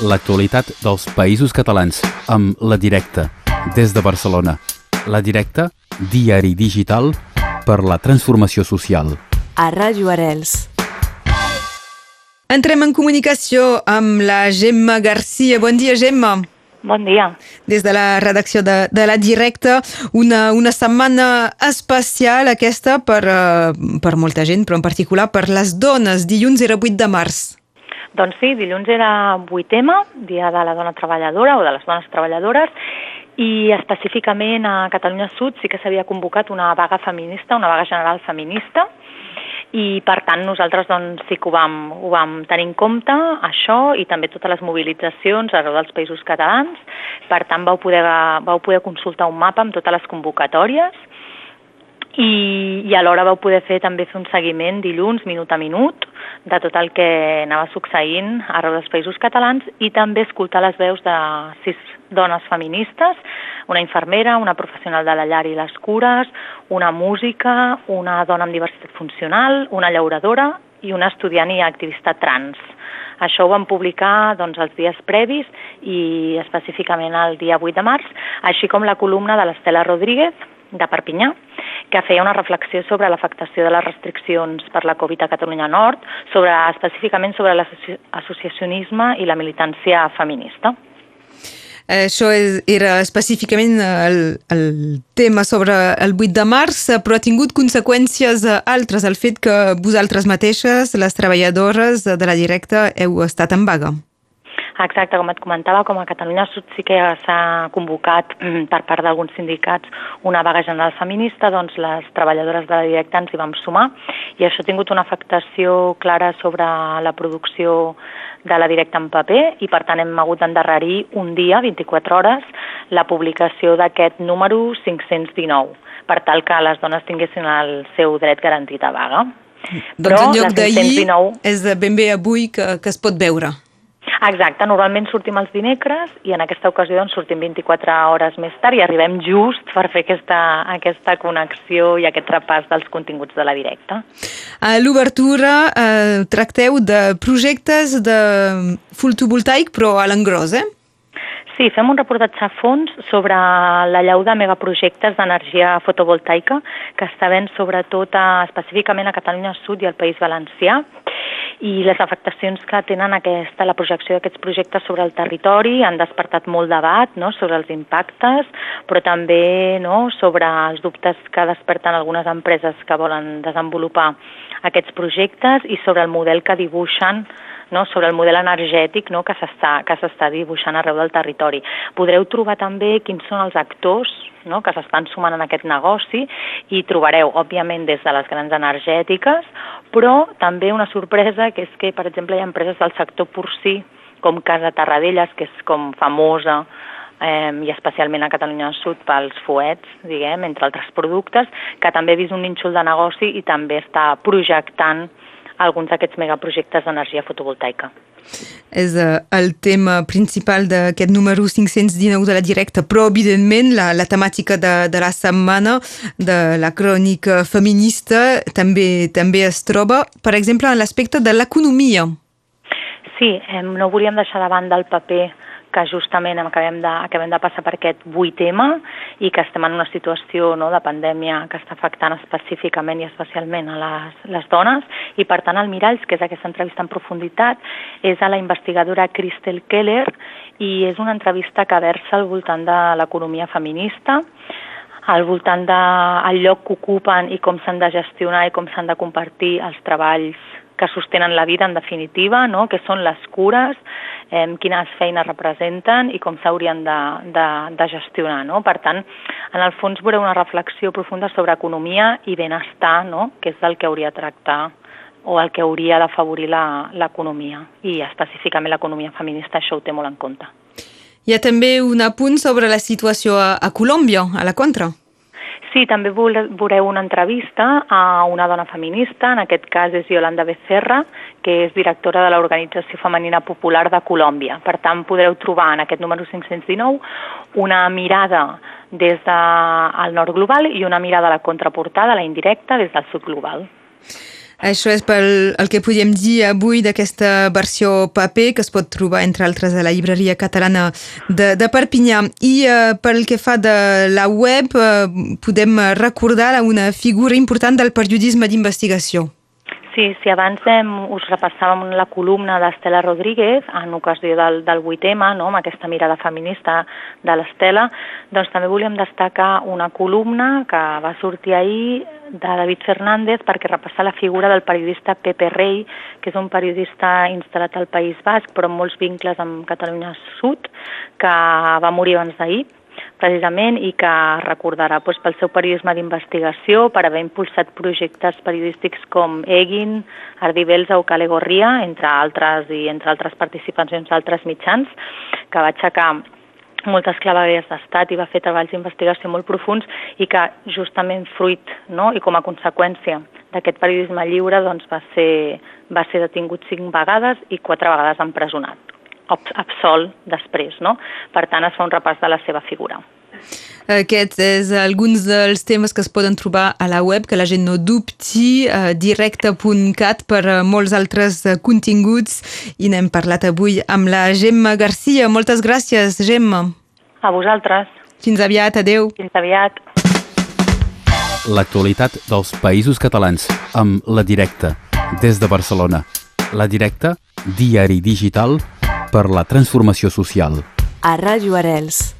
l'actualitat dels països catalans amb La Directa, des de Barcelona. La Directa, diari digital per la transformació social. A Ràdio Arels. Entrem en comunicació amb la Gemma Garcia. Bon dia, Gemma. Bon dia. Des de la redacció de, de La Directa, una, una setmana especial aquesta per, uh, per molta gent, però en particular per les dones. Dilluns era 8 de març. Doncs sí, dilluns era 8M, Dia de la Dona Treballadora o de les Dones Treballadores, i específicament a Catalunya Sud sí que s'havia convocat una vaga feminista, una vaga general feminista, i per tant nosaltres doncs, sí que ho vam, ho vam tenir en compte, això i també totes les mobilitzacions arreu dels països catalans. Per tant vau poder, vau poder consultar un mapa amb totes les convocatòries i, i alhora vau poder fer també fer un seguiment dilluns, minut a minut, de tot el que anava succeint arreu dels països catalans i també escoltar les veus de sis dones feministes, una infermera, una professional de la llar i les cures, una música, una dona amb diversitat funcional, una llauradora i una estudiant i activista trans. Això ho vam publicar doncs, els dies previs i específicament el dia 8 de març, així com la columna de l'Estela Rodríguez, de Perpinyà, que feia una reflexió sobre l'afectació de les restriccions per la Covid a Catalunya Nord, sobre, específicament sobre l'associacionisme i la militància feminista. Això era específicament el, el tema sobre el 8 de març, però ha tingut conseqüències altres, el fet que vosaltres mateixes, les treballadores de la directa, heu estat en vaga. Exacte, com et comentava, com a Catalunya Sud sí que s'ha convocat mm, per part d'alguns sindicats una vaga general feminista, doncs les treballadores de la directa ens hi vam sumar i això ha tingut una afectació clara sobre la producció de la directa en paper i per tant hem hagut d'endarrerir un dia, 24 hores, la publicació d'aquest número 519 per tal que les dones tinguessin el seu dret garantit a vaga. Doncs Però en lloc d'ahir és ben bé avui que, que es pot veure. Exacte, normalment sortim els dimecres i en aquesta ocasió doncs, sortim 24 hores més tard i arribem just per fer aquesta, aquesta connexió i aquest repàs dels continguts de la directa. A l'obertura eh, tracteu de projectes de fotovoltaic però a l'engròs, eh? Sí, fem un reportatge a fons sobre la llau de megaprojectes d'energia fotovoltaica que està ben sobretot a, específicament a Catalunya Sud i al País Valencià i les afectacions que tenen aquesta, la projecció d'aquests projectes sobre el territori han despertat molt debat no, sobre els impactes, però també no, sobre els dubtes que desperten algunes empreses que volen desenvolupar aquests projectes i sobre el model que dibuixen no, sobre el model energètic no, que s'està dibuixant arreu del territori. Podreu trobar també quins són els actors no, que s'estan sumant en aquest negoci i trobareu, òbviament, des de les grans energètiques, però també una sorpresa que és que, per exemple, hi ha empreses del sector porcí, com Casa Tarradellas, que és com famosa i especialment a Catalunya Sud pels fuets, diguem, entre altres productes, que també ha vist un nínxol de negoci i també està projectant alguns d'aquests megaprojectes d'energia fotovoltaica. És uh, el tema principal d'aquest número 519 de la directa, però evidentment la, la temàtica de, de la setmana de la crònica feminista també també es troba, per exemple, en l'aspecte de l'economia. Sí, eh, no volíem deixar de banda el paper que justament acabem de, acabem de passar per aquest 8M i que estem en una situació no, de pandèmia que està afectant específicament i especialment a les, les dones. I per tant el Miralls, que és aquesta entrevista en profunditat, és a la investigadora Christel Keller i és una entrevista que versa al voltant de l'economia feminista, al voltant del de, lloc que ocupen i com s'han de gestionar i com s'han de compartir els treballs que sostenen la vida en definitiva, no? que són les cures, eh, quines feines representen i com s'haurien de, de, de gestionar. No? Per tant, en el fons veureu una reflexió profunda sobre economia i benestar, no? que és del que hauria de tractar o el que hauria d'afavorir l'economia i específicament l'economia feminista, això ho té molt en compte. Hi ha també un apunt sobre la situació a, a Colòmbia, a la contra. Sí, també veureu una entrevista a una dona feminista, en aquest cas és Yolanda Becerra, que és directora de l'Organització Femenina Popular de Colòmbia. Per tant, podreu trobar en aquest número 519 una mirada des del nord global i una mirada a la contraportada, la indirecta, des del sud global. Això és pel, el que podíem dir avui d'aquesta versió paper que es pot trobar, entre altres, a la llibreria catalana de, de Perpinyà. I uh, pel que fa de la web, uh, podem recordar una figura important del periodisme d'investigació. Sí, si abans hem, us repassàvem la columna d'Estela Rodríguez en ocasió del, del 8M, no, amb aquesta mirada feminista de l'Estela, doncs també volíem destacar una columna que va sortir ahir de David Fernández perquè repassar la figura del periodista Pepe Rey, que és un periodista instal·lat al País Basc, però amb molts vincles amb Catalunya Sud, que va morir abans d'ahir, precisament i que recordarà doncs, pel seu periodisme d'investigació, per haver impulsat projectes periodístics com Egin, Ardibels o Calegorria, entre altres i entre altres participacions d'altres mitjans, que va aixecar moltes clavegueres d'estat i va fer treballs d'investigació molt profuns i que justament fruit no? i com a conseqüència d'aquest periodisme lliure doncs, va, ser, va ser detingut cinc vegades i quatre vegades empresonat absolt després, no? Per tant, es fa un repàs de la seva figura. Aquests és alguns dels temes que es poden trobar a la web, que la gent no dubti, uh, directe.cat per uh, molts altres uh, continguts i n'hem parlat avui amb la Gemma Garcia. Moltes gràcies, Gemma. A vosaltres. Fins aviat, adeu. Fins aviat. L'actualitat dels països catalans amb La Directa, des de Barcelona. La Directa, diari digital per la transformació social. A Ràdio Arels.